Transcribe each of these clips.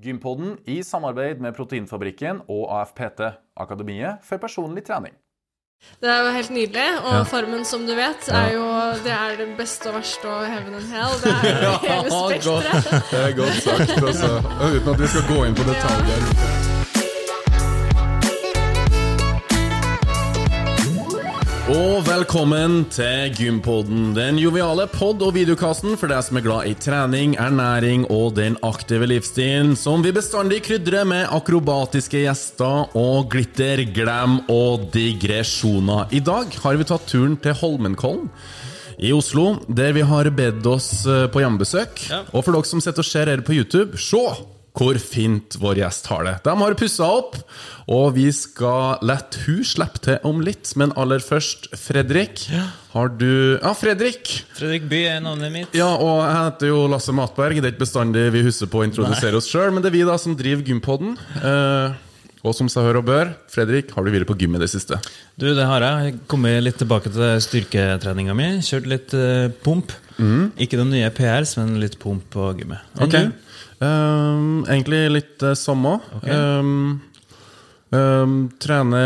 Gympodden i samarbeid med Proteinfabrikken og AFPT, Akademiet for personlig trening. Det er jo helt nydelig, og formen som du vet, er jo det er det beste og verste og heaven and hell. Det er jo hele spekteret. Det er godt sagt, altså. Uten at vi skal gå inn på detaljer. Og velkommen til Gympodden, den joviale pod- og videokassen for deg som er glad i trening, ernæring og den aktive livsstilen, som vi bestandig krydrer med akrobatiske gjester og glitter, glam og digresjoner. I dag har vi tatt turen til Holmenkollen i Oslo, der vi har bedt oss eh, på hjemmebesøk. Og for dere som sitter og ser her på YouTube, se hvor fint vår gjest har det. De har pussa opp, og vi skal la hun slippe til om litt. Men aller først, Fredrik. Har du Ja, Fredrik! Fredrik By er navnet mitt. Ja, og jeg heter jo Lasse Matberg. Det er ikke bestandig vi husker på å introdusere oss sjøl, men det er vi da som driver Gympodden. Eh, og som seg hør og bør, Fredrik, har du vært på gym i det siste? Du, det har jeg. Jeg Kommet litt tilbake til styrketreninga mi. Kjørt litt eh, pump. Ikke den nye PRs, men litt pump på gymmet. Okay. Ok. du? Ehm, egentlig litt det samme. Okay. Um, Um, trene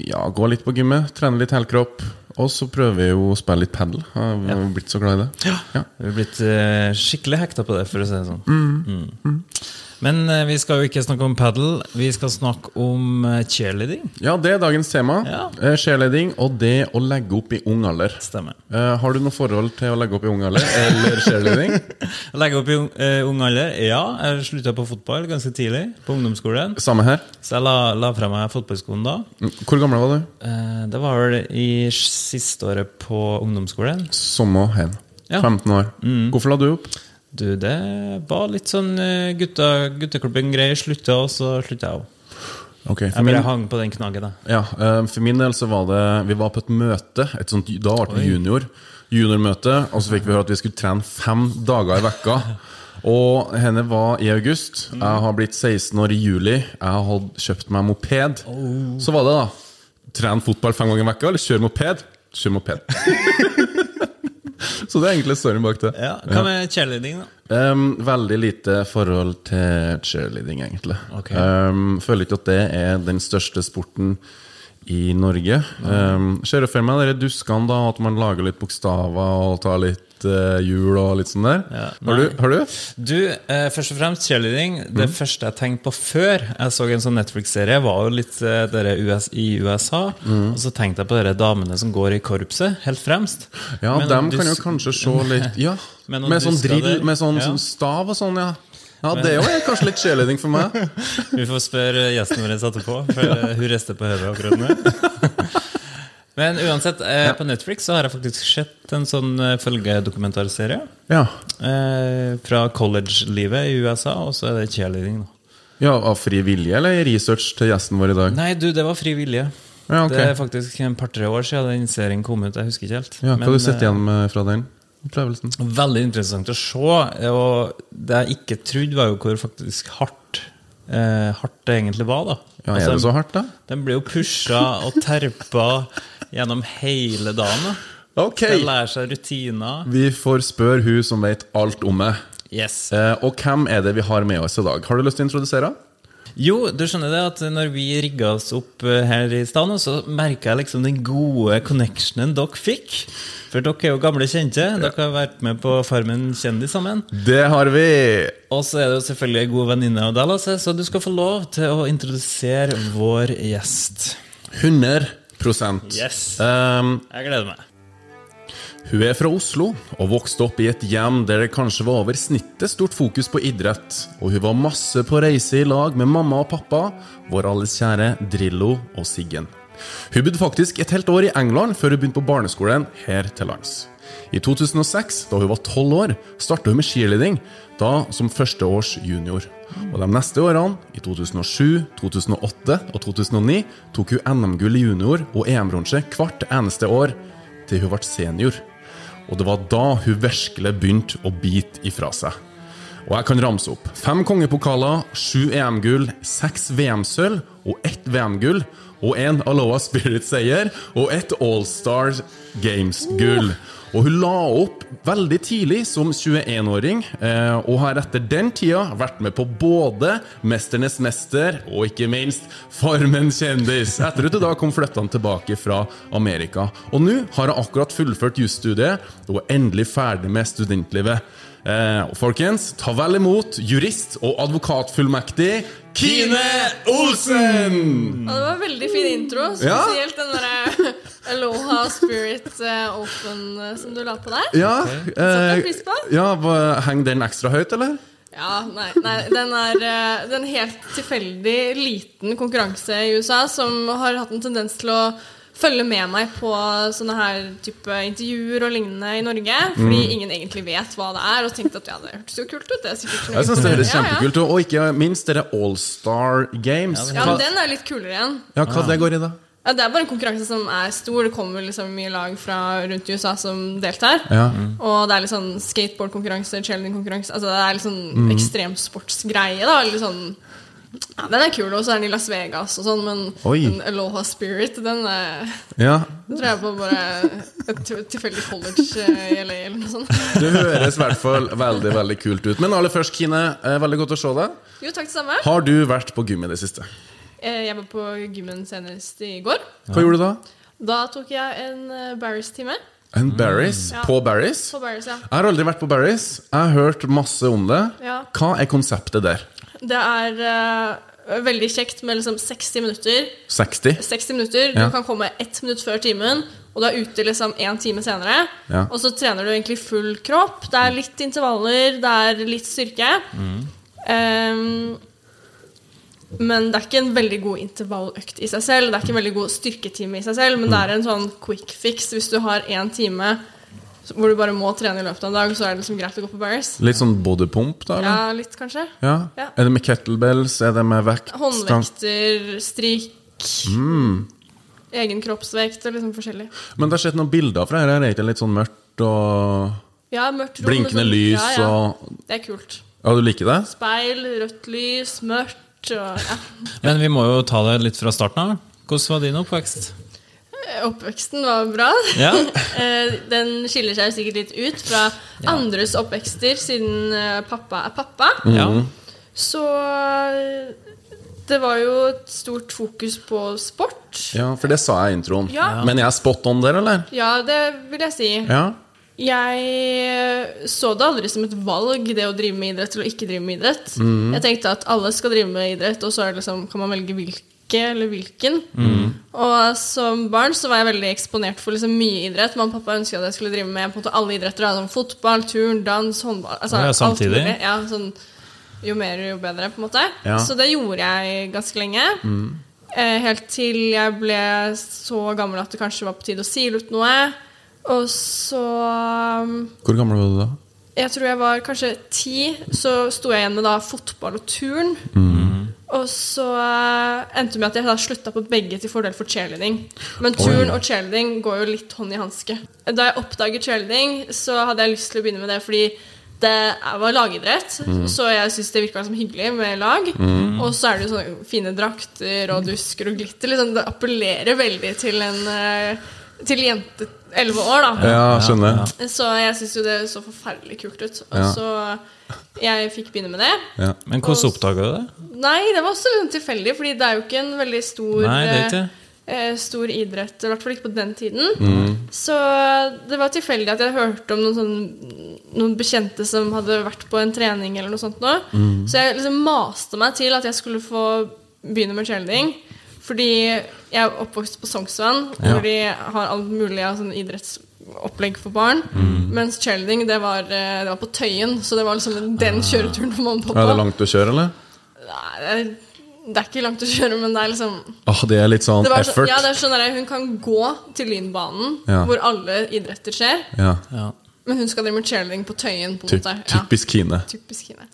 Ja, gå litt på gymmet. Trene litt helkropp. Og så prøver vi jo å spille litt padel. Jeg har blitt så glad i det. Ja. Vi har blitt uh, skikkelig hekta på det, for å si det sånn. Mm. Men eh, vi skal jo ikke snakke om padel. Vi skal snakke om eh, cheerleading. Ja, det er dagens tema. Ja. Eh, Cheerleading og det å legge opp i ung alder. Stemmer. Har du noe forhold til å legge opp i ung alder eller cheerleading? Legge opp i ung, ung alder? Ja, jeg slutta på fotball ganske tidlig, på ungdomsskolen. Samme her. Så jeg la, la fra meg fotballskolen da. Mm, Hvor gammel var du? Det var vel i siste året på ungdomsskolen. Samme hen. Ja. 15 år. Hvorfor la du opp? Du, det var litt sånn eh, gutta, gutteklubben-greier. Slutta, og så slutta jeg òg. Ok, Jeg min, hang på den knaggen. da. ja, eh, for min del så var det Vi var på et møte. Et sånt, da ble vi junior. Juniormøte. Og så fikk vi høre at vi skulle trene fem dager i vekka. Og henne var i august. Jeg har blitt 16 år i juli. Jeg har kjøpt meg moped. Så var det, da. Trene fotball fem ganger i vekka, eller kjøre moped? Kjøre moped. så det er egentlig storyen bak det. Ja, Hva med cheerleading, da? Um, veldig lite forhold til cheerleading, egentlig. Okay. Um, føler ikke at det er den største sporten i Norge. Um, ser du for meg de duskene, da, at man lager litt bokstaver og tar litt uh, hjul og litt sånn der? Ja. Har, du, har du? Du, eh, først og fremst cheerleading. Det første jeg tenkte på før jeg så en sånn Netflix-serie, var jo litt eh, dere US, i USA. Og så tenkte jeg på de damene som går i korpset, helt fremst. Ja, Men dem noen kan jo kanskje se litt Ja, Med med, sånn drill, med sånn, Ja. sånn stav og sånn, ja. Ja, det er jo kanskje litt cheerleading for meg. Vi får spørre gjesten vår etterpå, for eh, hun rister på hodet akkurat nå. Men uansett, eh, på Netflix så har jeg faktisk sett en sånn eh, følgedokumentarserie. Ja. Eh, fra college-livet i USA, og så er det cheerleading. Da. ja, Av fri vilje, eller research til gjesten vår i dag? Nei, du, det var fri vilje. Ja, ok. Det er faktisk en par-tre år siden den serien kom ut. Jeg husker ikke helt. Ja, hva Men, har du sett eh, igjen med fra den opplevelsen? Veldig interessant å se. Og det jeg ikke trodde, var jo hvor faktisk hardt eh, hardt det egentlig var. da Ja, Er det så hardt, da? Den ble jo pusha og terpa gjennom hele dagen. da Ok. Skal lære seg rutiner. Vi får spørre hun som vet alt om det. Yes. Eh, og hvem er det vi har med oss i dag? Har du lyst til å introdusere? Jo, du skjønner det at når vi rigga oss opp eh, her i stad, så merka jeg liksom den gode connectionen dere fikk. For dere er jo gamle kjente. Dere har vært med på Farmen kjendis sammen. Det har vi! Og så er det jo selvfølgelig ei god venninne av deg, så du skal få lov til å introdusere vår gjest. 100 Yes. Um, Jeg gleder meg. Hun er fra Oslo og vokste opp i et hjem der det kanskje var over snittet stort fokus på idrett. Og hun var masse på reise i lag med mamma og pappa, vår alles kjære Drillo og Siggen. Hun bodde faktisk et helt år i England før hun begynte på barneskolen her til lands. I 2006, da hun var tolv år, startet hun med cheerleading, da som førsteårs junior. Og de neste årene, i 2007, 2008 og 2009, tok hun NM-gull i junior og EM-bronse hvert eneste år til hun ble senior. Og det var da hun virkelig begynte å bite ifra seg. Og jeg kan ramse opp. Fem kongepokaler, sju EM-gull, seks VM-sølv og ett VM-gull. Og en Aloha Spirit-seier og ett All-Star Games-gull. Og hun la opp veldig tidlig som 21-åring, eh, og har etter den tida vært med på både 'Mesternes mester' og ikke minst 'Farmen kjendis', etter at hun da kom flyttende tilbake fra Amerika. Og nå har hun akkurat fullført jusstudiet og er endelig ferdig med studentlivet. Eh, folkens, ta vel imot jurist og advokatfullmektig Kine Olsen! Ja, det var en veldig fin intro. Ja. Spesielt den derre Aloha Spirit eh, Open eh, som du la på der. Ja, Setter jeg pris på. ja Henger den ekstra høyt, eller? Ja, nei, nei den er en den helt tilfeldig liten konkurranse i USA som har hatt en tendens til å følge med meg på sånne her type intervjuer og lignende i Norge. Fordi Mm. ingen egentlig vet hva det er, og tenkte at ja, det hørtes jo kult ut. Det er sikkert noe Jeg synes det høres Ja, ja. kjempekult ut. Og ikke minst dere All-Star Games. Ja, men den er litt kulere igjen. ja, hva det går i, da? Ja, det er bare en konkurranse som er stor. Det kommer liksom mye lag fra rundt i USA som deltar. Ja. Og det er litt sånn skateboardkonkurranse, cheerleadingkonkurranse Altså det er litt sånn Mm. ekstremsportsgreie. da Litt sånn ja, Den er kul, og så er den i Las Vegas og sånn, men Oi. den Aloha Spirit, den, er, ja. den tror jeg på bare et tilfeldig college eh, i LA eller noe sånt. Det høres i hvert fall veldig veldig kult ut. Men aller først, Kine, eh, veldig godt å se deg. Jo, takk det samme. Har du vært på gym i det siste? Eh, Jeg var på gymmen senest i går. Hva gjorde du da? Da tok jeg en eh, Barris-time. En Barris? Mm. På Barris? På Barris, ja. Jeg har aldri vært på Barris. Jeg har hørt masse om det. Ja. Hva er konseptet der? Det er uh, veldig kjekt med liksom 60 minutter. 60? 60 minutter, Ja. Du kan komme ett minutt før timen, og du er ute liksom én time senere. Ja. Og så trener du egentlig full kropp. Det er litt intervaller, det er litt styrke. Ehm, men det er ikke en veldig god intervalløkt i seg selv. Det er ikke en veldig god styrketime i seg selv, men det er en sånn quick fix. Hvis du har én time hvor du bare må trene i løpet av en dag, så er det liksom greit å gå på Barris. Litt sånn bodypump, da? Ja, litt kanskje. Ja. Ja. Er det med kettlebells? Er det med vekt? Håndvekter, strikk, Mm. egen kroppsvekt og liksom forskjellig. Men det har skjedd noen bilder fra her. Er det ikke litt sånn mørkt og Ja, mørkt rom blinkende sånn- lys ja, ja. og Det er kult. Ja, du liker det? Speil, rødt lys, mørkt og ja. Men vi må jo ta det litt fra starten av. Hvordan var din oppvekst? Oppveksten var bra. Ja. Eh, Den skiller seg sikkert litt ut fra andres oppvekster, siden eh, pappa er pappa. ja. Så eh, det var jo et stort fokus på sport. Ja, for det sa jeg i introen. Ja. Men jeg er spot on der, eller? Ja, det vil jeg si. Ja. Jeg så det aldri som et valg, det å drive med idrett eller ikke drive med idrett. Mm. Jeg tenkte at alle skal drive med idrett, og så er det liksom, kan man velge hvilke eller hvilken. Mm. Og som barn så var jeg veldig eksponert for liksom mye idrett. Mamma og pappa ønsket at jeg skulle drive med måte alle idretter. Sånn fotball, turn, dans, håndball. Altså, ja, alt samtidig? mulig. Ja, sånn, jo mer, jo bedre, på en måte. Ja. Så det gjorde jeg ganske lenge. Eh, helt til jeg ble så gammel at det kanskje var på tide å sile ut noe. Og så um, Hvor gammel var du da? Jeg tror jeg var kanskje ti. Så sto jeg igjen med da fotball og turn. Og så eh, endte det med at jeg da slutta på begge til fordel for cheerleading. Men turn og cheerleading går jo litt hånd i hanske. Da jeg oppdaget cheerleading, så hadde jeg lyst til å begynne med det fordi det var lagidrett, så jeg syns det virka som hyggelig med lag. Og så er det jo sånne fine drakter og dusker og glitter. Liksom. Det appellerer veldig til en eh, Til jente 11 år, da. Ja, skjønner. Så jeg syns jo det så forferdelig kult ut. Og Ja. så jeg fikk begynne med det. Ja. Men hvordan oppdaga du det? Nei, det var også tilfeldig, Fordi det er jo ikke en veldig stor Nei, det er ikke eh, Stor idrett, i hvert fall ikke på den tiden. Mm. Så det var tilfeldig at jeg hørte om noen, sånn, noen bekjente som hadde vært på en trening. eller noe sånt nå. Mm. Så jeg liksom maste meg til at jeg skulle få begynne med cheerleading. Fordi jeg er oppvokst på Sognsvann, Ja. hvor de har alt mulig av sånn idrettsopplegg for barn. Mm. Mens cheerleading det var, eh, det var på Tøyen, så det var liksom den kjøreturen for mamma og Er det langt å kjøre, eller? Nei, det er, det er ikke langt å kjøre, men det er liksom Åh, det er litt sånn det var så, effort. ja, det er sånn der, Hun kan gå til Lynbanen, Ja. hvor alle idretter skjer, Ja. Ja. Men hun skal drive med cheerleading på Tøyen. på Ty måte ja. typisk Kine. Typisk Kine.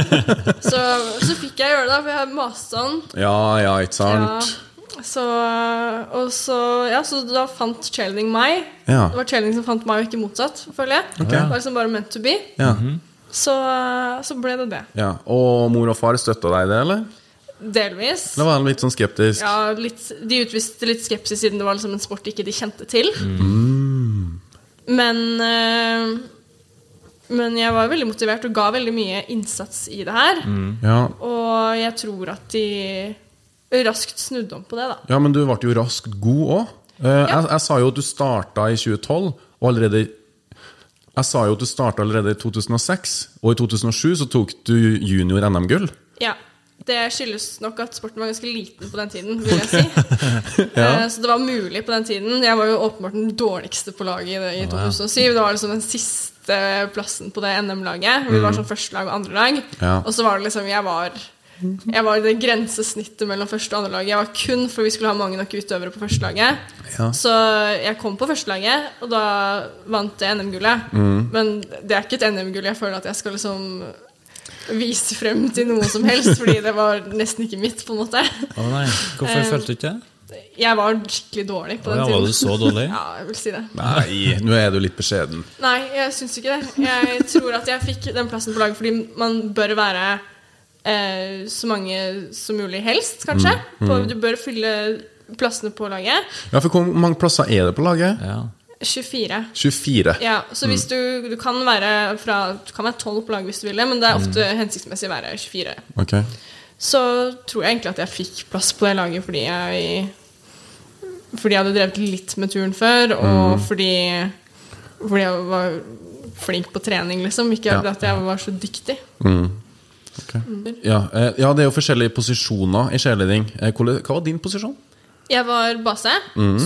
så, så fikk jeg gjøre det, da, for jeg har mast sånn. Ja, ja, ikke Ja, sant? så, og så, ja, så da fant cheerleading meg. Ja. Det var cheerleading som fant meg, og ikke motsatt. føler jeg Det var liksom bare meant to be. Ja. Så, så ble det det. ja. Og mor og far støtta deg i det, eller? Delvis. Det var han litt sånn skeptisk? Ja, litt, De utviste litt skepsis siden det var liksom en sport ikke de kjente til. Men eh, Men jeg var veldig motivert og ga veldig mye innsats i det her. Ja. Og jeg tror at de raskt snudde om på det, da. ja, men du ble jo raskt god òg. Jeg, jeg sa jo at du starta i 2012, og allerede Jeg sa jo at du starta allerede i 2006, og i 2007 så tok du junior NM-gull. Ja. Det skyldes nok at sporten var ganske liten på den tiden, vil jeg si. ja. Så det var mulig på den tiden. Jeg var jo åpenbart den dårligste på laget i, i 2007. Det var liksom den siste plassen på det NM-laget. Vi var sånn første lag og andre lag. Ja. Og så var det liksom Jeg var jeg var i det grensesnittet mellom første og andre laget. Jeg var kun for vi skulle ha mange nok utøvere på førstelaget. Ja. Så jeg kom på førstelaget, og da vant jeg NM-gullet. Mm. Men det er ikke et NM-gull jeg føler at jeg skal liksom vise frem til noe som helst, fordi det var nesten ikke mitt, på en måte. Å nei, Hvorfor Eh, følte du ikke det? Jeg var skikkelig dårlig på den ja, tiden. var du så dårlig? Ja, jeg vil si det. Nei, nå er du litt beskjeden. Nei, jeg syns ikke det. Jeg tror at jeg fikk den plassen på laget fordi man bør være eh, så mange som mulig, helst, kanskje. På, du bør fylle plassene på laget. Ja, for Hvor mange plasser er det på laget? Ja. 24. 24. Ja, så hvis du, du kan være fra Du kan være 12 på laget hvis du vil det, men det er ofte hensiktsmessig å være 24. Okay. Så tror jeg egentlig at jeg fikk plass på det laget fordi jeg Fordi jeg hadde drevet litt med turen før, og fordi Fordi jeg var flink på trening, liksom. Ikke Ja. at jeg var så dyktig. Mm. Okay. Mm. ja, det er jo forskjellige posisjoner i cheerleading. Eh, Hva var din posisjon? Jeg var base,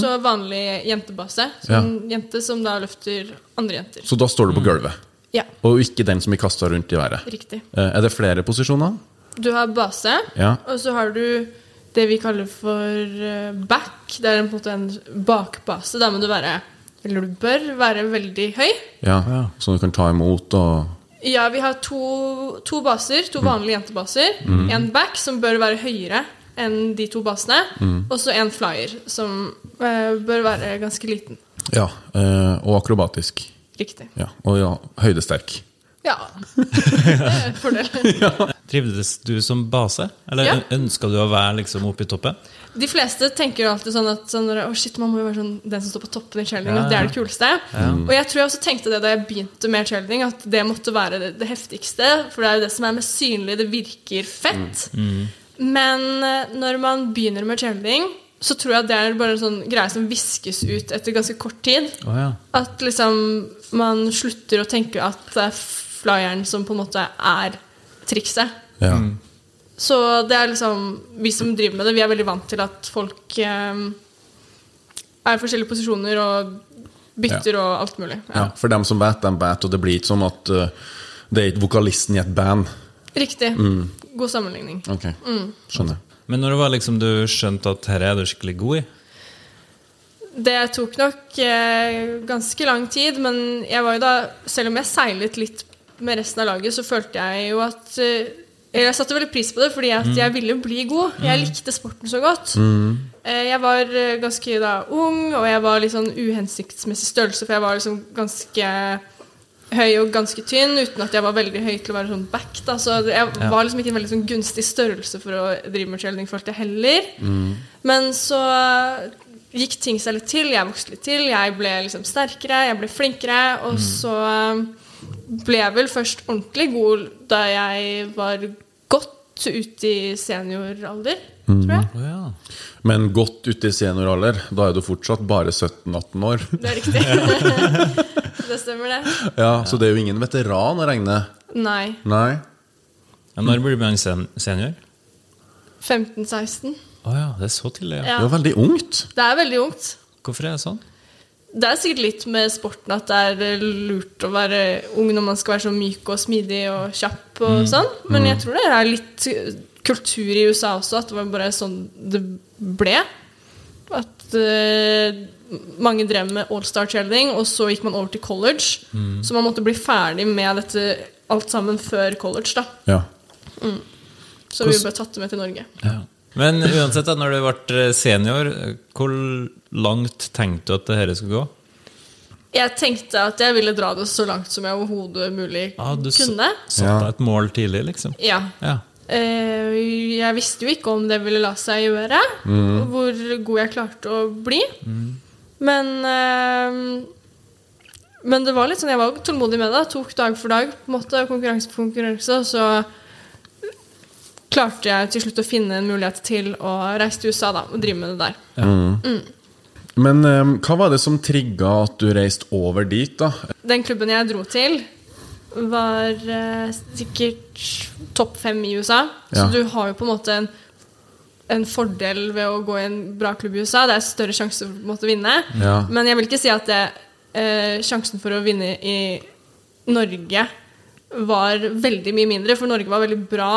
så vanlig jentebase. Så en jente som da løfter andre jenter. Så da står du på gulvet, Ja, og ikke den som blir kasta rundt i været. riktig. Eh, Er det flere posisjoner? Du har base, Ja. og så har du det vi kaller for eh, back. Det er en, på en måte en bakbase. Da må du være Eller du bør være veldig høy. Ja, Så du kan ta imot og Ja, vi har to, to baser, to vanlige jentebaser. En back som bør være høyere enn de to basene. Og så en flyer som eh, bør være ganske liten. Ja, eh, og akrobatisk. Riktig. Ja, Og ja, høydesterk. Ja. Det er en fordel. Trivdes du som base? Eller Ja. ønska du å være liksom oppe i toppen? De fleste tenker jo alltid sånn at sånn, oh shit, man må jo være sånn, den som står på toppen i cheerleading. Ja, det er det kuleste. Og jeg tror jeg også tenkte det da jeg begynte med cheerleading, at det måtte være det, det heftigste. For det er jo det som er mest synlig. Det virker fett. Men eh, når man begynner med cheerleading, så tror jeg at det er bare en sånn greie som viskes ut etter ganske kort tid. Oh, ja. At liksom man slutter å tenke at det er flyeren som på en måte er trikset. Ja. Så det er liksom Vi som driver med det, vi er veldig vant til at folk eh, er i forskjellige posisjoner og bytter og alt mulig. ja. For dem som vet, dem vet, og det blir ikke sånn at uh, det er ikke vokalisten i et band. Riktig. God sammenligning. Ok, skjønner. Men når det var liksom du skjønte at her er du skikkelig god i? Det tok nok eh, ganske lang tid, men jeg var jo da Selv om jeg seilet litt med resten av laget, så følte jeg jo at eh, Jeg satte veldig pris på det, fordi at jeg ville bli god. Jeg likte sporten så godt. Eh, Jeg var eh, ganske da ung, og jeg var litt sånn uhensiktsmessig størrelse, for jeg var liksom ganske høy og ganske tynn, uten at jeg var veldig høy til å være sånn back. Da. Så jeg var liksom ikke en veldig sånn gunstig størrelse for å drive med cheerleading, følte jeg heller. Men så gikk ting seg litt til, jeg vokste litt til, jeg ble liksom sterkere, jeg ble flinkere, og så ble jeg vel først ordentlig god da jeg var godt ute i senioralder, tror jeg. Oh, ja. Men godt ute i senioralder, da er du fortsatt bare 17-18 år. Det er riktig. det stemmer, det. Ja, Så det er jo ingen veteran å regne. Nei. Nei. Ja, Når blir man sen senior? 15-16. Å ja, det er så tidlig. Ja. Ja. Det er veldig ungt. Det er veldig ungt. Hvorfor er det sånn? Det er sikkert litt med sporten at det er lurt å være ung når man skal være så myk og smidig og kjapp og sånn. Men jeg tror det er litt kultur i USA også, at det var bare sånn det ble. At uh, mange drev med all-star cheerleading, og så gikk man over til college. Så man måtte bli ferdig med dette alt sammen før college, da. Ja. Så vi ble tatt med til Norge. Men uansett, da, når du ble senior, hvor langt tenkte du at det dette skulle gå? Jeg tenkte at jeg ville dra det så langt som jeg overhodet mulig Ja, du kunne. Du Satte deg et mål tidlig, liksom? Ja. Ja. Eh, jeg visste jo ikke om det ville la seg gjøre, hvor god jeg klarte å bli. Men eh, men det var litt sånn, jeg var tålmodig med det. Tok dag for dag, på en måte, konkurranse på konkurranse. Så klarte jeg til slutt å finne en mulighet til å reise til USA da, og drive med det der. Men eh, hva var det som trigga at du reiste over dit, da? Den klubben jeg dro til, var eh, sikkert topp fem i USA. Ja. Så du har jo på en måte en, en fordel ved å gå i en bra klubb i USA. Det er større sjanse for å på vinne. Ja. Men jeg vil ikke si at det, eh, sjansen for å vinne i Norge var veldig mye mindre, for Norge var veldig bra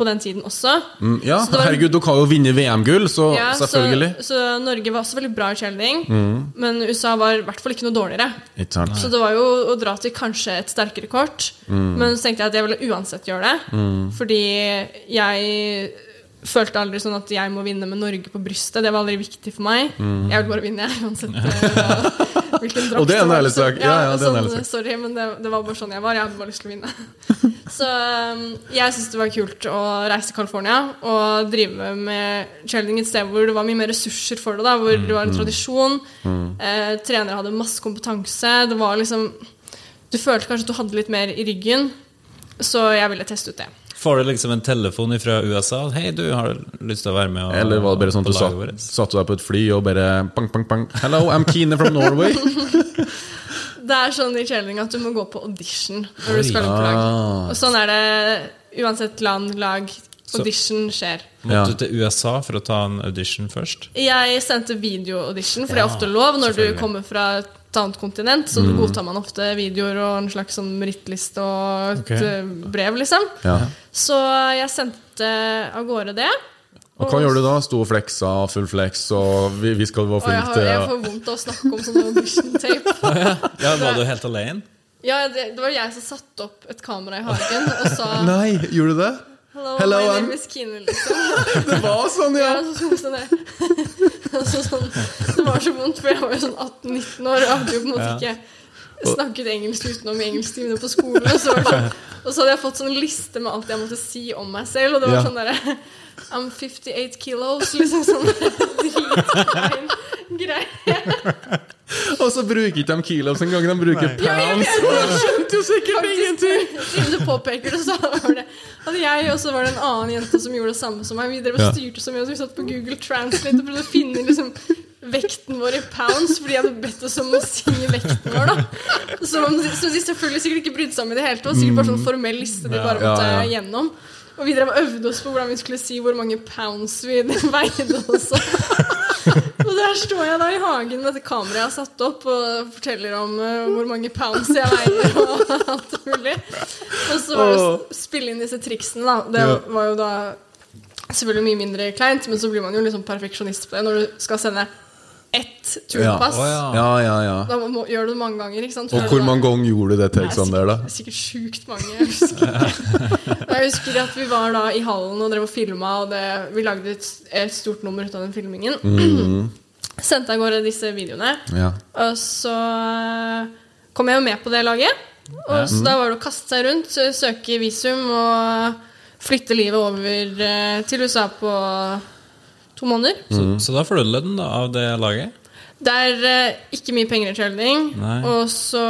på den tiden også. Mm, ja, Så var- herregud, dere har jo vunnet VM-gull, så Ja, selvfølgelig. Så, så Norge var også veldig bra i cheerleading, men USA var i hvert fall ikke noe dårligere. Ikke? Så det var jo å dra til kanskje et sterkere kort. Men så tenkte jeg at jeg ville uansett gjøre det. Fordi jeg følte aldri sånn at jeg må vinne med Norge på brystet. Det var aldri viktig for meg. Jeg vil bare vinne, jeg, uansett eh, hvilken drakt. Og det er en ærlig sak. Ja, ja, sånn, ærlig sak. Sorry, men det, det var bare sånn jeg var. Jeg hadde bare lyst til å vinne. Så um, jeg syns det var kult å reise til California og drive med cheerleading et sted hvor det var mye mer ressurser for det. da Hvor det var en tradisjon. Eh, trenere hadde masse kompetanse. Det var liksom Du følte kanskje at du hadde litt mer i ryggen. Så jeg ville teste ut det. Får du liksom en telefon fra USA? 'Hei, du, har du lyst til å være med?' Og, Eller var det bare sånn at du satt, satt deg på et fly og bare pang, pang, pang Hello, I'm Kine from Norway. Det er sånn i cheerleading at du må gå på audition når du skal inn på lag. Ah. Og sånn er det uansett land, lag. Audition skjer. Måtte du til USA for å ta en audition først? Jeg sendte video-audition, for det er ofte lov når du kommer fra et annet kontinent. Så godtar man ofte videoer og en slags sånn merittliste og et Ok. eh, brev, liksom. Ja. Så jeg sendte av gårde det. Og hva gjør du da? Sto og fleksa, full flex, og vi, vi skal være flinke til jeg å får vondt av å snakke om sånn audition-tape. Ja, Var du helt alene? Ja, det, det var jeg som satte opp et kamera i hagen og sa Nei, gjorde du det? Hello, Hello, my name is Kine, liksom. Det var sånn, ja! Ja, så, så, sånn. Altså, sånn, det var så vondt, for jeg var jo sånn 18-19 år og hadde jo på en måte ikke snakket engelsk utenom engelsktimene på skolen. Og så, sånn, og så hadde jeg fått sånn liste med alt jeg måtte si om meg selv, og det var Ja. sånn derre I'm 58 kilos, liksom sånn dritklein greie. Og så bruker ikke de kilos engang, de bruker pounds. Og jeg skjønte jo sikkert ingenting! Siden du påpeker det, så var det hadde jeg og så var det en annen jente som gjorde det samme som meg. Vi drev og styrte så mye, så vi satt på Google Translate og prøvde å finne liksom vekten vår i pounds, fordi jeg hadde bedt oss om å si vekten vår. da Som de, som de selvfølgelig sikkert ikke brydde seg om i det hele tatt. Sikkert bare sånn formell liste de bare Ja, måtte ja, ja. gjennom. Og vi drev og øvde oss på hvordan vi skulle si hvor mange pounds vi veide også. Og der står jeg da i hagen med dette kameraet jeg har satt opp, og forteller om uh, hvor mange pounds jeg veier og alt mulig. Og så var det å spille inn disse triksene, da. Det Ja. var jo da selvfølgelig mye mindre kleint, men så blir man jo liksom perfeksjonist på det når du skal sende ett turpass. Ja. Ja, ja, ja. Da må, gjør du det mange ganger. ikke sant? Og hvor mange ganger gjorde du det til Alexander? der, da? sikkert, sikkert sjukt mange. Jeg husker. Jeg husker at vi var da i hallen og drev og filma, og det, vi lagde et, et stort nummer ut av den filmingen. Sendte av gårde disse videoene. Ja. Og så eh, kom jeg jo med på det laget. Og så da var det å kaste seg rundt, søke visum og flytte livet over eh, til USA på to måneder. Så, så da får du lønn da, av det laget? Det er eh, ikke mye penger i trailing. Og så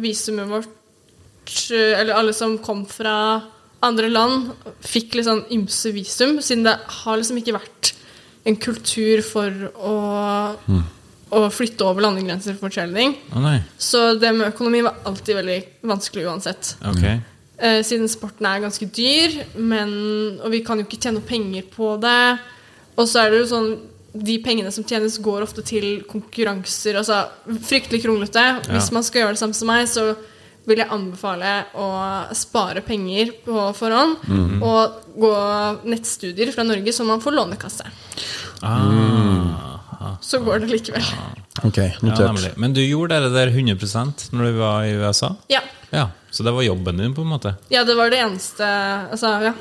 visumet vårt eh, Eller alle som kom fra andre land, fikk litt sånn ymse visum, siden det har liksom ikke vært en kultur for å, å flytte over landegrenser for trailing. Oh. Så det med økonomi var alltid veldig vanskelig uansett. Okay. Eh, siden sporten er ganske dyr, men, og vi kan jo ikke tjene noe penger på det. Og så er det jo sånn De pengene som tjenes, går ofte til konkurranser. Altså fryktelig kronglete. Hvis man skal gjøre det samme som meg, så vil jeg anbefale å spare penger på forhånd. Og gå nettstudier fra Norge, så man får lånekasse. Ah, Så går det likevel. Ok, notert. Ja, Men du gjorde det der 100% når du var i USA? Ja. Ja, Så det var jobben din, på en måte? ja, det var det eneste Altså, ja.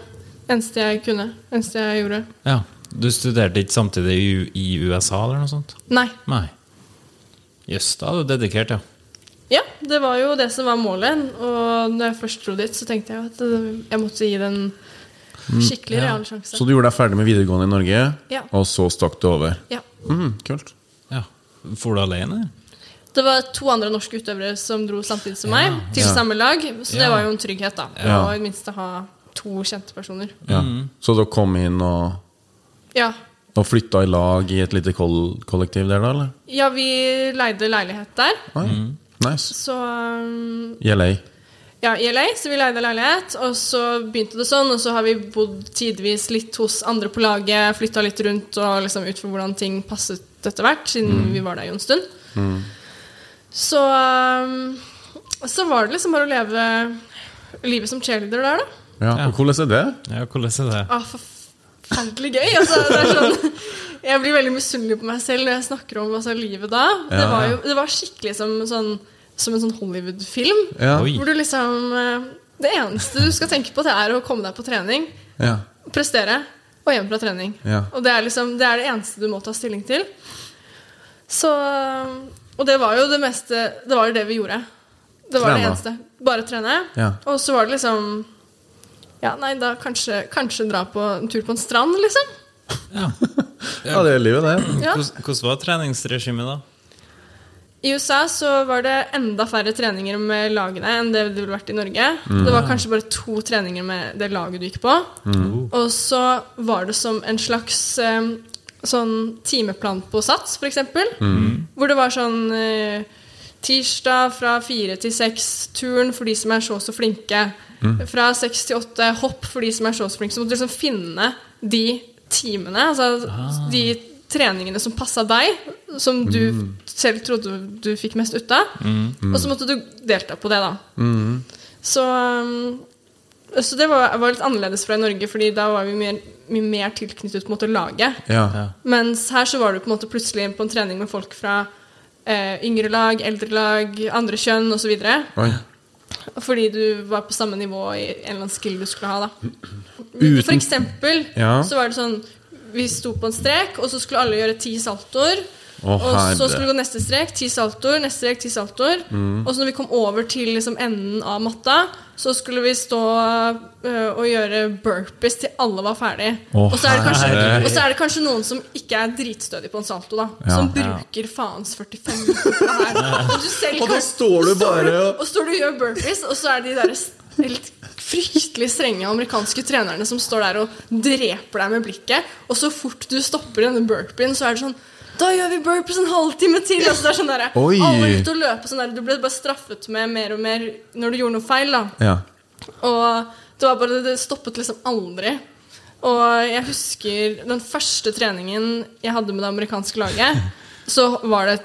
Eneste jeg kunne. Eneste jeg gjorde. Ja. Du studerte ikke samtidig i, i USA, eller noe sånt? Nei. Nei. Jøss, da er du dedikert, ja. Ja, det var jo det som var målet. Og når jeg først dro dit, så tenkte jeg at øh, jeg måtte gi den skikkelig skikkelig ja. real sjanse. Så du gjorde deg ferdig med videregående i Norge, Ja. og så stakk du over? Ja. Mm, kult. ja. For du alene? Det var to andre norske utøvere som dro samtidig som meg, til Ja. samme lag. Så det var jo en trygghet, da. Ja. Og i det minste ha to kjente personer. Ja. Så dere kom inn og, Ja. og flytta i lag i et lite koll kollektiv der, da? eller? ja, vi leide leilighet der. Mm. Nice. Så um, I LA. Ja, i LA, så vi leide leilighet, og så begynte det sånn, og så har vi bodd tidvis litt hos andre på laget, flytta litt rundt og liksom ut for hvordan ting passet etter hvert, siden vi var der jo en stund. Så um, så var det liksom bare å leve livet som cheerleader der, da. Ja. Og hvordan er det? Ja, hvordan er det? Ah, forferdelig gøy. Altså, det er sånn, jeg blir veldig misunnelig på meg selv når jeg snakker om altså, livet da. Det var jo det var skikkelig som, sånn, som en sånn Hollywood-film. Ja. Hvor du liksom eh, Det eneste du skal tenke på, det er å komme deg på trening, Ja. prestere og hjem fra trening. Ja. Og det er liksom Det er det eneste du må ta stilling til. Så Og det var jo det meste Det var jo det vi gjorde. Det var Trene. det eneste. Bare trene. Ja. Og så var det liksom Ja, nei, da kanskje, kanskje dra på en tur på en strand, liksom. Ja. ja, det er livet, det. Ja. Hvordan, var treningsregimet da? I USA så var det enda færre treninger med lagene enn det det ville vært i Norge. Det var kanskje bare to treninger med det laget du gikk på. Og så var det som en slags eh, sånn timeplan på Sats, f.eks. Hvor det var sånn eh, tirsdag fra fire til seks-turn for de som er så og så flinke. Fra seks til åtte hopp for de som er så og så flinke. Så måtte du liksom finne de timene, altså de treningene som passa deg, som du selv trodde du fikk mest ut av. Og så måtte du delta på det, da. Så, um, så det var, var litt annerledes fra i Norge, Fordi da var vi mer, mye mer tilknyttet på en måte laget. Ja. Ja. Mens her så var du på en måte plutselig på en trening med folk fra eh, yngre lag, eldre lag, andre kjønn osv. Oi. Fordi du var på samme nivå i en eller annen skill du skulle ha. da Uten- For eksempel Ja. så var det sånn Vi sto på en strek, og så skulle alle gjøre ti saltoer. Å, og så skulle vi gå neste strek, ti saltoer, neste strek, ti saltoer. Mm. Og så når vi kom over til liksom enden av matta, så skulle vi stå øh, og gjøre burpees til alle var ferdig. Å, og, så det kanskje, og så er det kanskje noen som ikke er dritstødig på en salto, da. Ja. Som bruker faens 45 minutter her. Og, selv Og da står du bare og- og står du og gjør burpees, og så er de der helt fryktelig strenge amerikanske trenerne som står der og dreper deg med blikket. Og så fort du stopper denne burpeen, så er det sånn Da gjør vi burpees en halvtime til! Altså det er sånn der, Oi. Alle er ute og løper sånn der. Du ble bare straffet med mer og mer når du gjorde noe feil. da Ja. og det var bare Det stoppet liksom aldri. Og jeg husker den første treningen jeg hadde med det amerikanske laget, så var det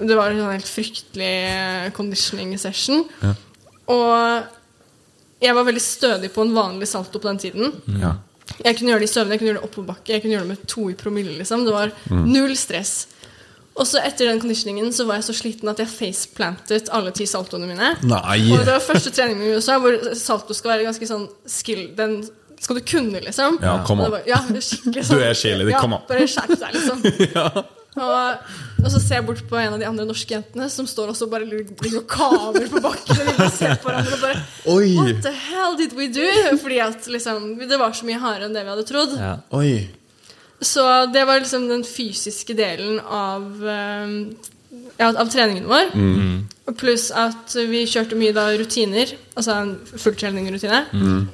Det var en sånn helt fryktelig eh, conditioning session. Og jeg var veldig stødig på en vanlig salto på den tiden. ja. Jeg kunne gjøre det i søvne, jeg kunne gjøre det oppoverbakke, jeg kunne gjøre det med to i promille. Liksom. Det var null stress. Og så etter den conditioningen så var jeg så sliten at jeg faceplantet alle ti saltoene mine. Nei. Og det var første trening i USA hvor salto skal være ganske sånn skill Den skal du kunne, liksom. Ja, kom an. var- ja, skikkelig sånn. Du er cheerleader, ja, an. Bare skjerp deg, liksom. og, og så ser jeg bort på en av de andre norske jentene som står også bare ligger og kaver på bakken. Og de ser på hverandre og bare Oi. What the hell did we do? Fordi at liksom, det var så mye hardere enn det vi hadde trodd. Ja. Oi. Så det var liksom den fysiske delen av, eh, ja, av treningen vår. Pluss at vi kjørte mye da rutiner. Altså en full rutine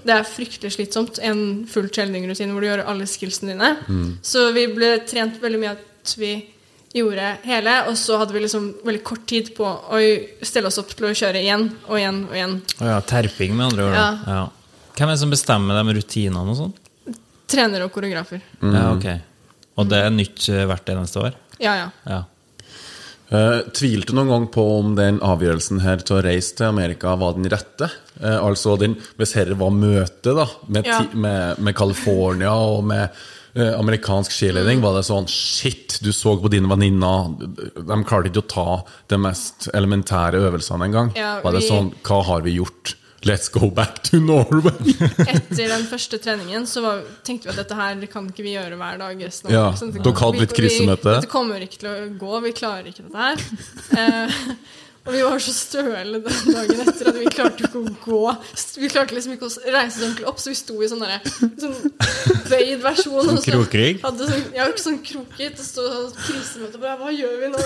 Det er fryktelig slitsomt. En full rutine hvor du gjør alle skillsene dine. Så vi ble trent veldig mye vi gjorde hele, og så hadde vi liksom veldig kort tid på å stille oss opp til å kjøre igjen og igjen og igjen. Oh ja, terping, med andre ord. Ja. Ja. Hvem er det som bestemmer de rutinene og sånn? Trenere og koreografer. Ja, ok. Og det er nytt eh, hvert eneste år? Ja, ja. Ja. Uh, tvilte du noen gang på om den avgjørelsen her til å reise til Amerika var den rette? Uh, altså den, Hvis dette var møtet med, Ja. med, med California og med amerikansk skiledning, var det sånn Shit, du så på dine venninne. de klarte ikke å ta de mest elementære øvelsene engang. Ja, var det vi- sånn Hva har vi gjort? Let's go back to Norway! Etter den første treningen så var, tenkte vi at dette her kan ikke vi gjøre hver dag resten Ja. Sånn, dere hadde litt krisemøte. Dette kommer ikke til å gå, vi klarer ikke dette her. Eh, Og vi var så støle den dagen etter at vi klarte ikke å gå. Vi klarte liksom ikke å reise oss ordentlig opp, så vi sto i sånn derre sånn bøyd versjon. Sånn så krokrygg? Sånn, ja, sånn kroket. Og stå og krisemøte på Hva gjør vi nå?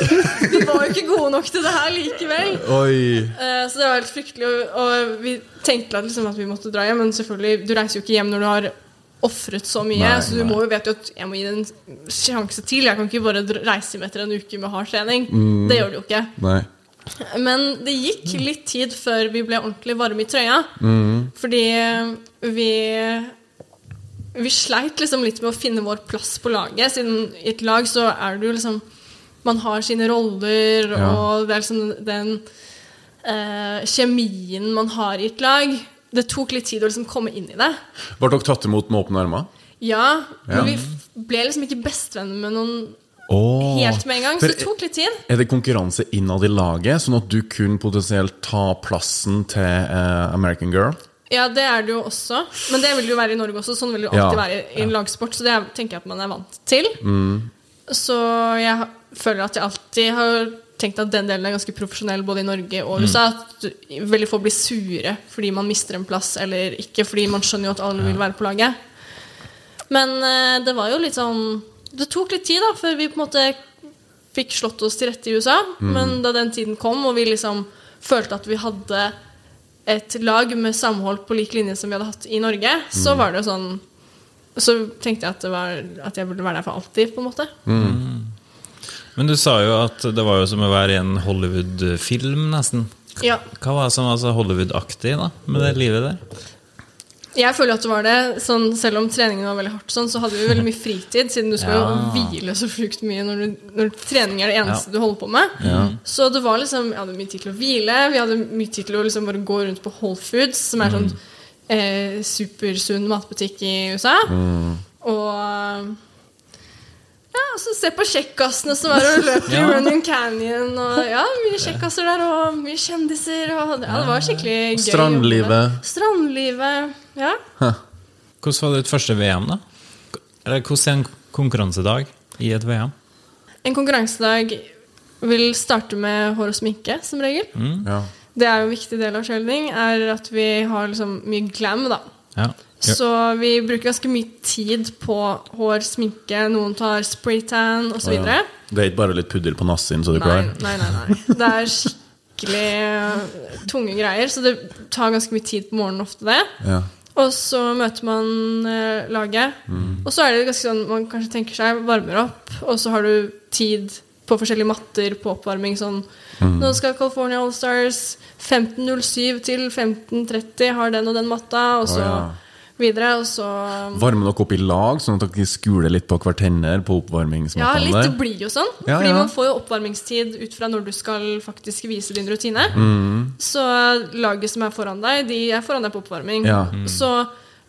Vi var jo ikke gode nok til det her likevel. Eh, Så det var helt fryktelig. Og, og vi tenkte at, liksom, at vi måtte dra hjem, men selvfølgelig, du reiser jo ikke hjem når du har ofret så mye. Nei, så du må jo vite at jeg må gi det en sjanse til. Jeg kan ikke bare reise hjem etter en uke med hard trening. Mm. Det gjør du jo ikke. Nei. Men det gikk litt tid før vi ble ordentlig varme i trøya. Fordi vi Vi sleit liksom litt med å finne vår plass på laget. Siden i et lag så er det jo liksom Man har sine roller, Ja. og det er liksom den eh, kjemien man har i et lag. Det tok litt tid å liksom komme inn i det. Ble dere tatt imot med åpne armer? Ja, men Ja. vi ble liksom ikke bestevenner med noen Oh, helt med en gang. Så det tok litt tid. Er det konkurranse innad i laget, sånn at du kunne potensielt ta plassen til eh, American Girl? Ja, det er det jo også. Men det vil det jo være i Norge også. Sånn vil det jo Ja. alltid være i en lagsport. Så det er- tenker jeg at man er vant til. Mm. Så jeg føler at jeg alltid har tenkt at den delen er ganske profesjonell både i Norge og Mm. USA. At veldig få blir sure fordi man mister en plass, eller ikke. Fordi man skjønner jo at alle vil være på laget. Men eh, det var jo litt sånn Det tok litt tid da før vi på en måte fikk slått oss til rette i USA. Mm. Men da den tiden kom, og vi liksom følte at vi hadde et lag med samhold på lik linje som vi hadde hatt i Norge, Mm. så var det jo sånn Så tenkte jeg at, det var, at jeg burde være der for alltid, på en måte. Men du sa jo at det var jo som å være i en Hollywood-film, nesten. Ja. Hva var det som var så Hollywood-aktig da, med det livet der? Jeg føler at det var det. Sånn, selv om treningen var veldig hardt, sånn, så hadde vi veldig mye fritid, siden du skal jo hvile så sjukt mye når, du, når trening er det eneste du holder på med. Så det var liksom, jeg hadde mye tid til å hvile. Vi hadde mye tid til å liksom bare gå rundt på Whole Foods, som er sånn eh, supersunn matbutikk i USA. Og ja, og så se på kjekkassene som var og løp i Ja. Running Canyon. Og ja, mye kjekkasser der, og mye kjendiser. Og, ja, det var skikkelig gøy. Strandlivet. Strandlivet, ja. Hvordan var ditt første VM, da? Eller hvordan er en konkurransedag i et VM? En konkurransedag vil starte med hår og sminke, som regel. Ja. Det er jo en viktig del av shielding, er at vi har liksom mye glam, da. Ja. Ja. Så vi bruker ganske mye tid på hår, sminke, noen tar spraytan osv. Ja. Det er ikke bare litt pudder på nassen, så er du Nei, klar? nei, nei, nei. Det er skikkelig eh, tunge greier, så det tar ganske mye tid på morgenen ofte, det. Ja. Og så møter man eh, laget. Og så er det ganske sånn man kanskje tenker seg varmer opp, og så har du tid på forskjellige matter på oppvarming. Sånn Nå skal California All Stars 15.07 til 15.30 har den og den matta, og så oh, ja. Videre. Og så Varme dere opp i lag, sånn at dere skuler litt på hverandre på Ja, litt. Det blir jo sånn. Ja, fordi ja. man får jo oppvarmingstid ut fra når du skal faktisk vise din rutine. Mm. Så laget som er foran deg, de er foran deg på oppvarming. Ja. Så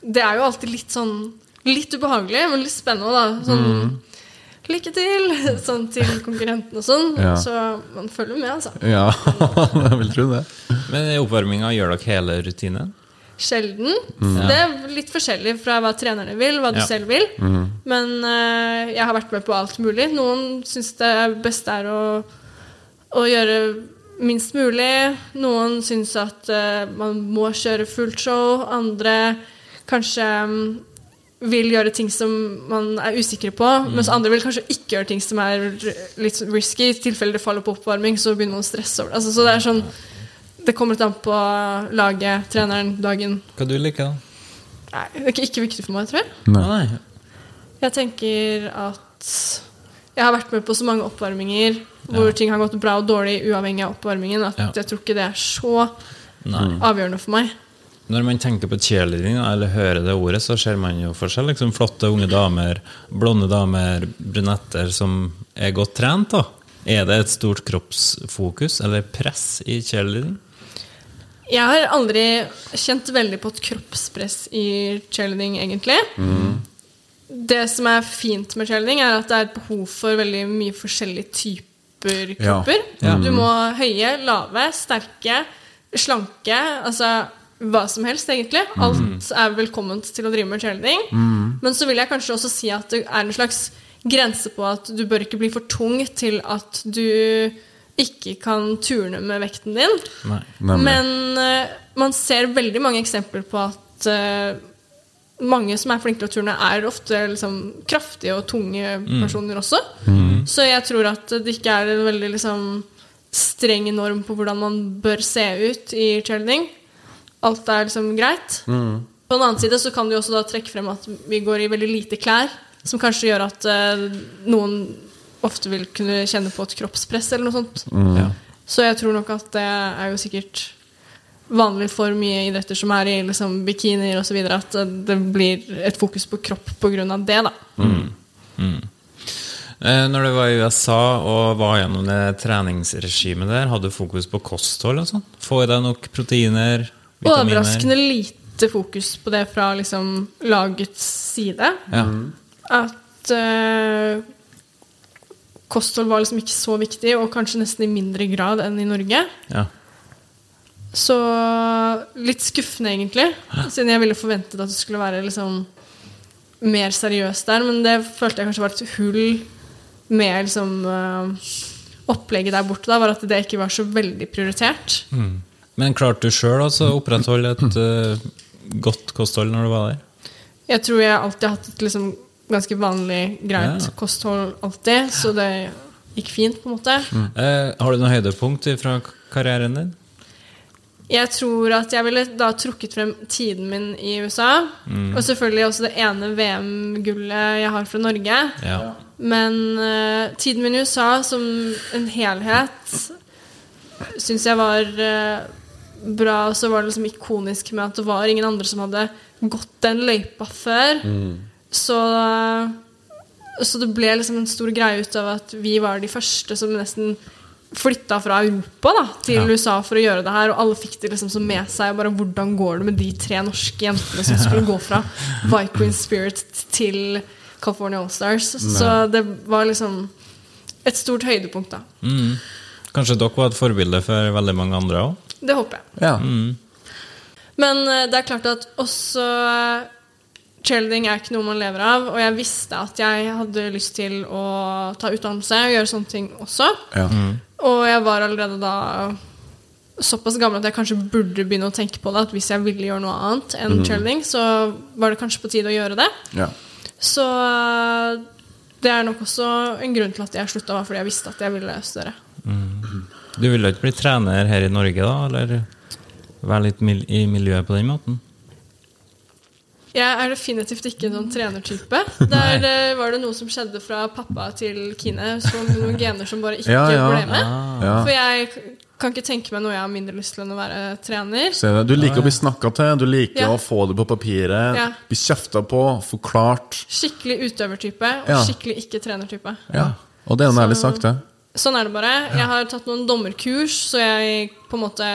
det er jo alltid litt sånn Litt ubehagelig, men litt spennende, da. Sånn Lykke til! Sånn til konkurrenten og sånn. Mm. Ja. Så man følger med, altså. Ja, jeg vil tro det. Men i oppvarminga gjør dere hele rutinen? Sjelden. Det er litt forskjellig fra hva trenerne vil, hva du Ja. selv vil. Men uh, jeg har vært med på alt mulig. Noen syns det beste er å, å gjøre minst mulig. Noen syns at uh, man må kjøre fullt show. Andre kanskje um, vil gjøre ting som man er usikre på. Mens andre vil kanskje ikke gjøre ting som er litt risky. I tilfelle det faller på oppvarming, så begynner man å stresse over det. Altså, så det er sånn det kommer litt an på laget, treneren, dagen. Hva du liker da? Nei, det er ikke, ikke viktig for meg, tror jeg. Nei. Jeg tenker at jeg har vært med på så mange oppvarminger hvor Ja. ting har gått bra og dårlig uavhengig av oppvarmingen, at Ja. jeg tror ikke det er så Nei. avgjørende for meg. Når man tenker på cheerleading, eller hører det ordet, så ser man jo for seg liksom flotte unge damer, blonde damer, brunetter som er godt trent. da. Er det et stort kroppsfokus eller press i cheerleading? Jeg har aldri kjent veldig på et kroppspress i cheerleading, egentlig. Det som er fint med cheerleading, er at det er et behov for veldig mye forskjellige typer kropper. Ja. Du må ha høye, lave, sterke, slanke. Altså hva som helst, egentlig. Alt er velkomment til å drive med cheerleading. Men så vil jeg kanskje også si at det er en slags grense på at du bør ikke bli for tung til at du ikke kan turne med vekten din. Nei. Men uh, man ser veldig mange eksempler på at uh, mange som er flinke til å turne, er ofte liksom, kraftige og tunge personer også. Så jeg tror at det ikke er en veldig liksom, streng norm på hvordan man bør se ut i cheerleading. Alt er liksom greit. På den annen side så kan du også da trekke frem at vi går i veldig lite klær, som kanskje gjør at uh, noen ofte vil kunne kjenne på et kroppspress eller noe sånt. Ja. Så jeg tror nok at det er jo sikkert vanlig for mye idretter som er i liksom bikinier osv., at det blir et fokus på kropp pga. det. da. Eh, Når du var i USA og var gjennom det treningsregimet der, hadde du fokus på kosthold og sånn? Få i deg nok proteiner, vitaminer? Overraskende lite fokus på det fra liksom lagets side. Ja. At eh, kosthold var liksom ikke så viktig, og kanskje nesten i mindre grad enn i Norge. ja. Så litt skuffende, egentlig. Siden jeg ville forventet at det skulle være liksom mer seriøst der. Men det følte jeg kanskje var et hull med liksom uh, opplegget der borte. Da, var at det ikke var så veldig prioritert. Men klarte du sjøl å opprettholde et uh, godt kosthold når du var der? Jeg tror jeg alltid har hatt et liksom ganske vanlig, greit Ja. kosthold alltid. Så det gikk fint, på en måte. Eh, har du noe høydepunkt fra karrieren din? Jeg tror at jeg ville da trukket frem tiden min i USA. Og selvfølgelig også det ene VM-gullet jeg har fra Norge. Ja. Men uh, tiden min i USA som en helhet syns jeg var uh, bra. Og så var det liksom ikonisk med at det var ingen andre som hadde gått den løypa før. Så, så det ble liksom en stor greie ut av at vi var de første som nesten flytta fra Europa da, til Ja. USA for å gjøre det her, og alle fikk det liksom så med seg. Bare, hvordan går det med de tre norske jentene som skulle gå fra Viking Spirit til California Allstars? Så det var liksom et stort høydepunkt, da. Mm. Kanskje dere var et forbilde for veldig mange andre òg? Det håper jeg. Ja. Men eh, det er klart at også cheerleading er ikke noe man lever av, og jeg visste at jeg hadde lyst til å ta utdannelse og gjøre sånne ting også. Ja. Og jeg var allerede da såpass gammel at jeg kanskje burde begynne å tenke på det. At hvis jeg ville gjøre noe annet enn cheerleading, så var det kanskje på tide å gjøre det. Ja. Så eh, det er nok også en grunn til at jeg slutta, var fordi jeg visste at jeg ville studere. Du ville ikke bli trener her i Norge, da? Eller være litt mil i miljøet på den måten? Jeg er definitivt ikke noen trenertype. Der uh, var det noe som skjedde fra pappa til Kine. som noen gener som bare ikke Ja, ja. ble med. Ja. For jeg kan ikke tenke meg noe jeg har mindre lyst til enn å være trener. Du liker å bli snakka til, du liker Ja. å få det på papiret. Ja. Bli kjefta på, forklart. Skikkelig utøvertype og Ja. skikkelig ikke trenertype. Ja. Og det er noe en ærlig sagt, sak, det. Sånn er det bare. Jeg har tatt noen dommerkurs, så jeg på en måte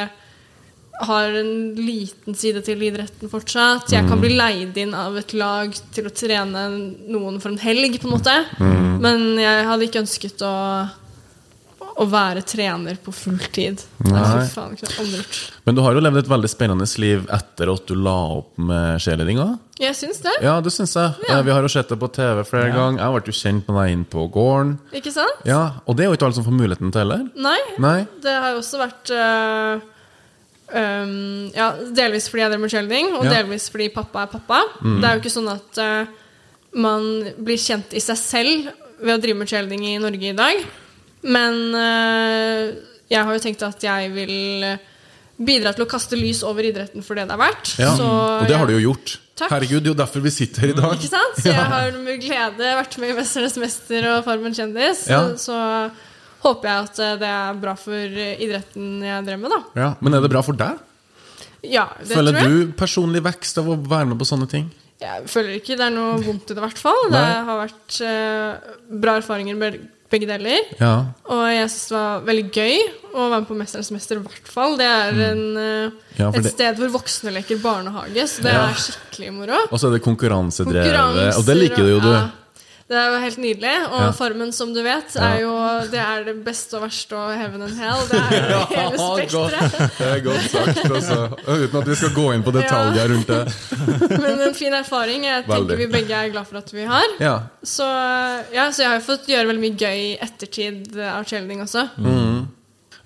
har en liten side til idretten fortsatt. Jeg kan bli leid inn av et lag til å trene noen for en helg, på en måte. Men jeg hadde ikke ønsket å, å være trener på fulltid. Faen. Men du har jo levd et veldig spennende liv etter at du la opp med cheerleadinga. Jeg syns det. Ja, det syns jeg. Ja. Vi har jo sett det på TV flere ganger. Jeg ble jo kjent med deg inn på gården. Ikke sant? Ja, Og det er jo ikke alle som får muligheten til heller. Nei. Nei. Det har jo også vært øh, øhm, ja, Delvis fordi jeg drev med cheerleading, og Ja. delvis fordi pappa er pappa. Det er jo ikke sånn at uh, man blir kjent i seg selv ved å drive med cheerleading i Norge i dag. Men uh, jeg har jo tenkt at jeg vil bidra til å kaste lys over idretten for det det er verdt. Ja. Så og det har du jo gjort. Takk. Herregud, det er jo derfor vi sitter her i dag. Ikke sant? Så jeg har med glede vært med i 'Mesternes mester' og 'Farmen kjendis'. Ja. Så, så håper jeg at øh, det er bra for idretten jeg drev med, da. Ja, Men er det bra for deg? Ja, det Føler tror jeg. du personlig vekst av å være med på sånne ting? Jeg føler ikke det er noe vondt i det, i hvert fall. Det har vært eh, bra erfaringer med begge deler. Ja. Og jeg syns det var veldig gøy å være med på 'Mesternes mester', i hvert fall. Det er en, eh, Mm. Ja, et det- sted hvor voksne leker barnehage, så det Ja. er skikkelig moro. Og så er det konkurransedrevet. Og det liker du jo, du. Ja. Det er jo helt nydelig. Og Ja. Farmen, som du vet, Ja. er jo det, er det beste og verste og heaven and hell. Det er jo hele spekteret. Det er godt sagt. Altså. Uten at vi skal gå inn på detaljer rundt det. Men en fin erfaring. Jeg Veldig. tenker vi begge er glad for at vi har. Ja. Så, ja, så jeg har jo fått gjøre veldig mye gøy ettertid av Chelding også.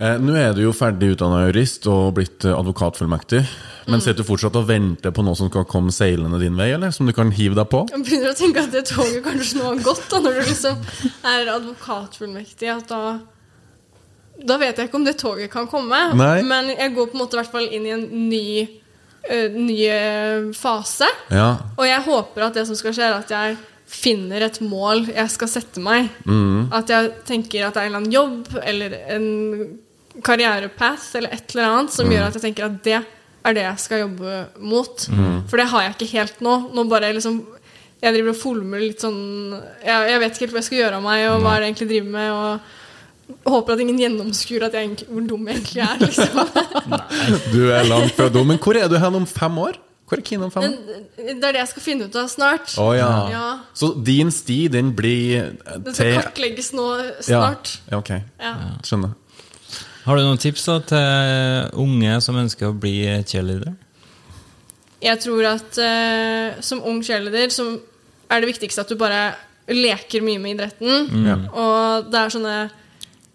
Eh, Nå er du jo ferdig utdanna jurist og blitt eh, advokatfullmektig. Men sitter du fortsatt og venter på noe som skal komme seilende din vei, eller? Som du kan hive deg på? Jeg begynner å tenke at det toget kanskje nå har gått, da, når du liksom er advokatfullmektig. At da Da vet jeg ikke om det toget kan komme. Nei. Men jeg går på en måte i hvert fall inn i en ny, ø, ny eh, fase. Ja. Og jeg håper at det som skal skje, er at jeg finner et mål jeg skal sette meg. At jeg tenker at det er en eller annen jobb eller en karrierepath eller et eller annet som gjør at jeg tenker at det er det jeg skal jobbe mot. For det har jeg ikke helt nå. Nå bare liksom Jeg driver og fulmer litt sånn jeg, jeg vet ikke helt hva jeg skal gjøre av meg, og hva er det jeg egentlig driver med. Og håper at ingen gjennomskuer at jeg, hvor dum jeg egentlig er. Liksom. Du er langt fra dum. Men hvor er du hen om fem år? Hvor er Kine om fem år? Det er det jeg skal finne ut av snart. Oh, ja. Ja. Så din sti, den blir til Det skal kartlegges nå snart. ja, ok. Ja. Skjønner. Har du noen tips da til unge som ønsker å bli cheerleader? Jeg tror at uh, som ung cheerleader så er det viktigste at du bare leker mye med idretten. Mm. Og det er sånne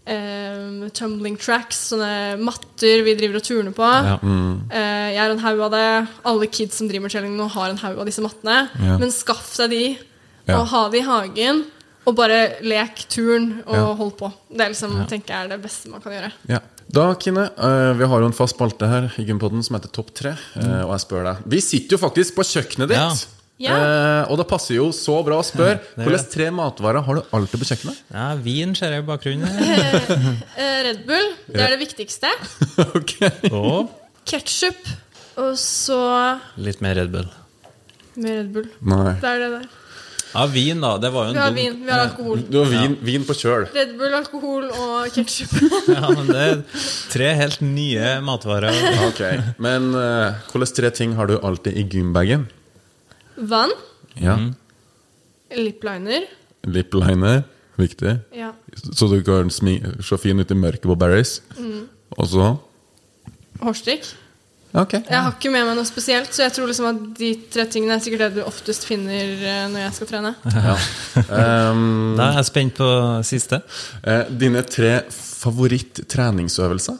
eh, tumbling tracks, sånne matter vi driver og turner på. Ja. Eh, jeg har en haug av det. Alle kids som driver med cheerleading nå, har en haug av disse mattene. Ja. Men skaff deg de, Ja. og ha det i hagen. Og bare lek turn og Ja. hold på. Det er liksom, tenker jeg er det beste man kan gjøre. Ja. Da, Kine, eh, vi har jo en fast spalte her i Gympodden som heter Topp tre. Mm. og jeg spør deg Vi sitter jo faktisk på kjøkkenet ditt! Ja. Eh, og det passer jo så bra å spørre. Hvilke tre matvarer har du alltid på kjøkkenet? Ja, Vin ser jeg i bakgrunnen. Eh, Red Bull, det er det viktigste. ok Og Ketchup. Og så litt mer Red Bull. Mer Red Bull. Nei. Det er det der. Ja, vin, da. Det var jo en Vi har dum- vin, vi har alkohol. Du har vin, vin på kjøl. Red Bull, alkohol og ketsjup. Ja, men det er tre helt nye matvarer. Ok, Men uh, hvilke tre ting har du alltid i gymbagen? Vann. Ja. Lipliner. Lipliner. Viktig. Ja. Så du kan se fin ut i mørket på Barry's. Og så Hårstrikk. Ok. Jeg har ikke med meg noe spesielt, så jeg tror liksom at de tre tingene er sikkert det du oftest finner eh, når jeg skal trene. Ja. Um, Da er jeg spent på siste. Uh, dine tre favoritt-treningsøvelser?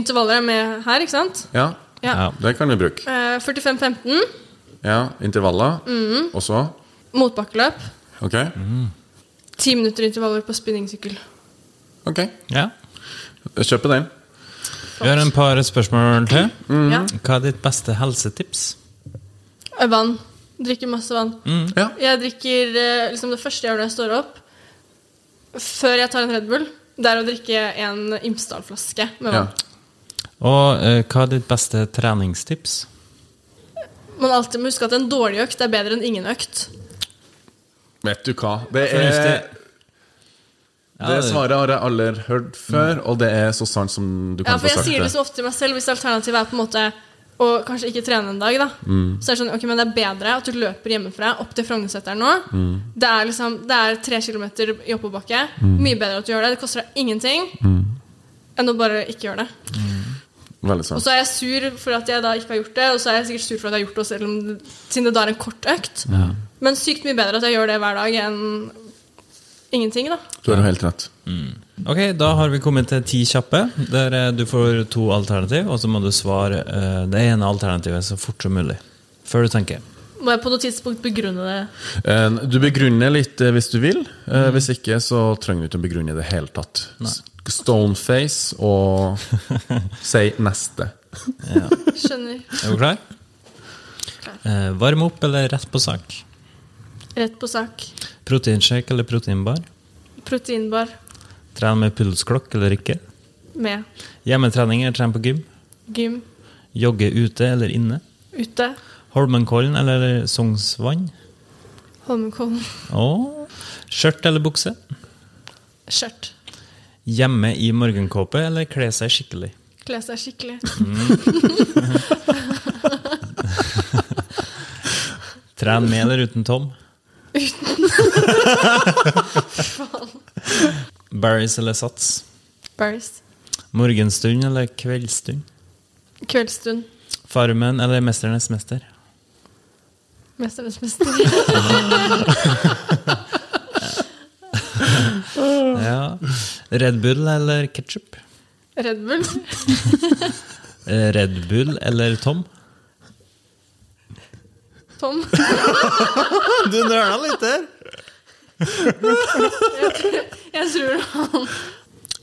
Intervaller er med her, ikke sant? Ja, Ja. Ja. det kan vi bruke. Uh, 45-15. Ja, Intervaller. Og så Motbakkeløp. Ok. Ti minutter intervaller på spinningsykkel. Ok, Ja. jeg kjøper den. Vi har en par spørsmål til. Ja. Hva er ditt beste helsetips? Eh, Vann. Drikker masse vann. Ja. Jeg drikker eh, liksom det første jeg gjør når jeg står opp, før jeg tar en Red Bull, det er å drikke en Imsdal-flaske med ja. vann. Og eh, hva er ditt beste treningstips? Man alltid må huske at en dårlig økt er bedre enn ingen økt. Vet du hva? Det, er. Ja, det det- svaret har jeg aldri hørt før, og det er så sant som du Ja, kan for få jeg sier det det. så ofte til meg selv hvis alternativet er på en måte å kanskje ikke trene en dag, da. Så er det sånn, ok, men det er bedre at du løper hjemmefra opp til Frognerseteren nå. Det er liksom, det er tre kilometer i oppoverbakke. Mye bedre at du gjør det. Det koster deg ingenting enn å bare ikke gjøre det. Veldig Og så er jeg sur for at jeg da ikke har gjort det, og så er jeg sikkert sur for at jeg har gjort det selv om det, siden det da er en kort økt. Men sykt mye bedre at jeg gjør det hver dag enn ingenting, da. Du har jo helt rett. Ok, Da har vi kommet til ti kjappe, der eh, du får to alternativ, og så må du svare uh, det ene alternativet så fort som mulig. Før du tenker. Må jeg på noe tidspunkt begrunne det? Eh, Du begrunner litt hvis du vil. Eh, Hvis ikke, så trenger du ikke å begrunne i det hele tatt. S- Stoneface og si neste. Skjønner. Er du klar? klar. varm opp eller rett på sak? Rett på sak. Proteinshake eller proteinbar? Proteinbar Trene med pulsklokk eller ikke? med Hjemmetrening eller trene på gym? gym Jogge ute eller inne? ute. Holmenkollen eller Sognsvann? Holmenkollen. Åh. Skjørt eller bukse? Skjørt. Hjemme i morgenkåpe eller kle seg skikkelig? Kle seg skikkelig. Tren med eller uten Tom? Barris eller Sats? Barris. Morgenstund eller kveldsstund? Kveldsstund. Farmen eller Mesternes mester? Mesternes mester. Ja. Red Bull eller ketsjup? Red Bull. Red Bull eller Tom? Tom. Du nøla litt der. Jeg tror han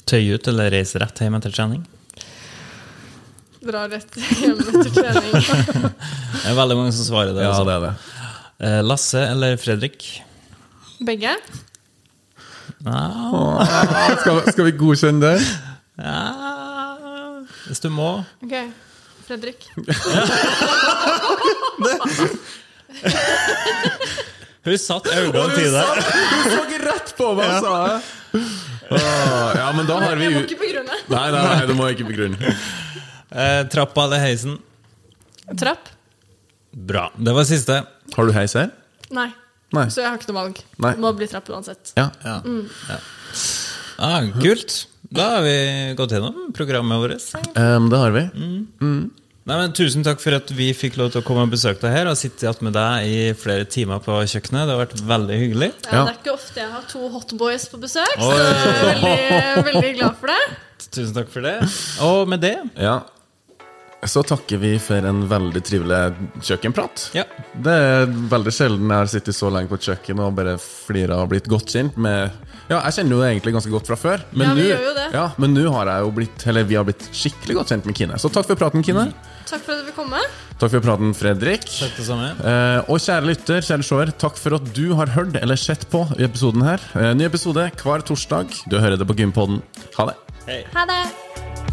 Tøy ut eller reise rett hjem etter trening? Dra rett hjem etter trening. Det er veldig mange som svarer det. Ja, altså. det er det. Eh, Lasse eller Fredrik? Begge. No. Skal, skal vi godkjenne det? ja. Hvis du må. Ok. Fredrik. Hun satt øynene til deg. Hun så ikke rett på meg, sa jeg! Ja, men da har vi Jeg må ikke begrunne. Nei, nei, nei, du må ikke begrunne. Eh, trappa eller heisen? Trapp? Bra. Det var siste. Har du heis her? Nei. Nei. Så jeg har ikke noe valg. Nei. Må bli trapp uansett. Ja. Ja. ja. Ah, kult. Da har vi gått gjennom programmet vårt. Um, det har vi. Nei, men Tusen takk for at vi fikk lov til å komme og besøke deg her og sitte igjen med deg i flere timer på kjøkkenet. Det har vært veldig hyggelig. Ja, Ja. Det er ikke ofte jeg har to hotboys på besøk, Oi. så jeg er veldig, veldig glad for det. Tusen takk for det. Og med det Ja. Så takker vi for en veldig trivelig kjøkkenprat. Ja. Det er veldig sjelden jeg har sittet så lenge på et kjøkken og bare flira og blitt godt kjent med Ja, jeg kjenner jo det egentlig ganske godt fra før, men Ja, vi nå- gjør jo det. ja, men nå har jeg jo blitt Eller vi har blitt skikkelig godt kjent med Kine. Så takk for praten, Kine. Takk for at du vil komme. Takk for praten, Fredrik. Takk det samme. Eh, og kjære lytter, kjære seer, takk for at du har hørt eller sett på i episoden her. Eh, ny episode hver torsdag. Du hører det på Gympodden. Ha det. Ha det.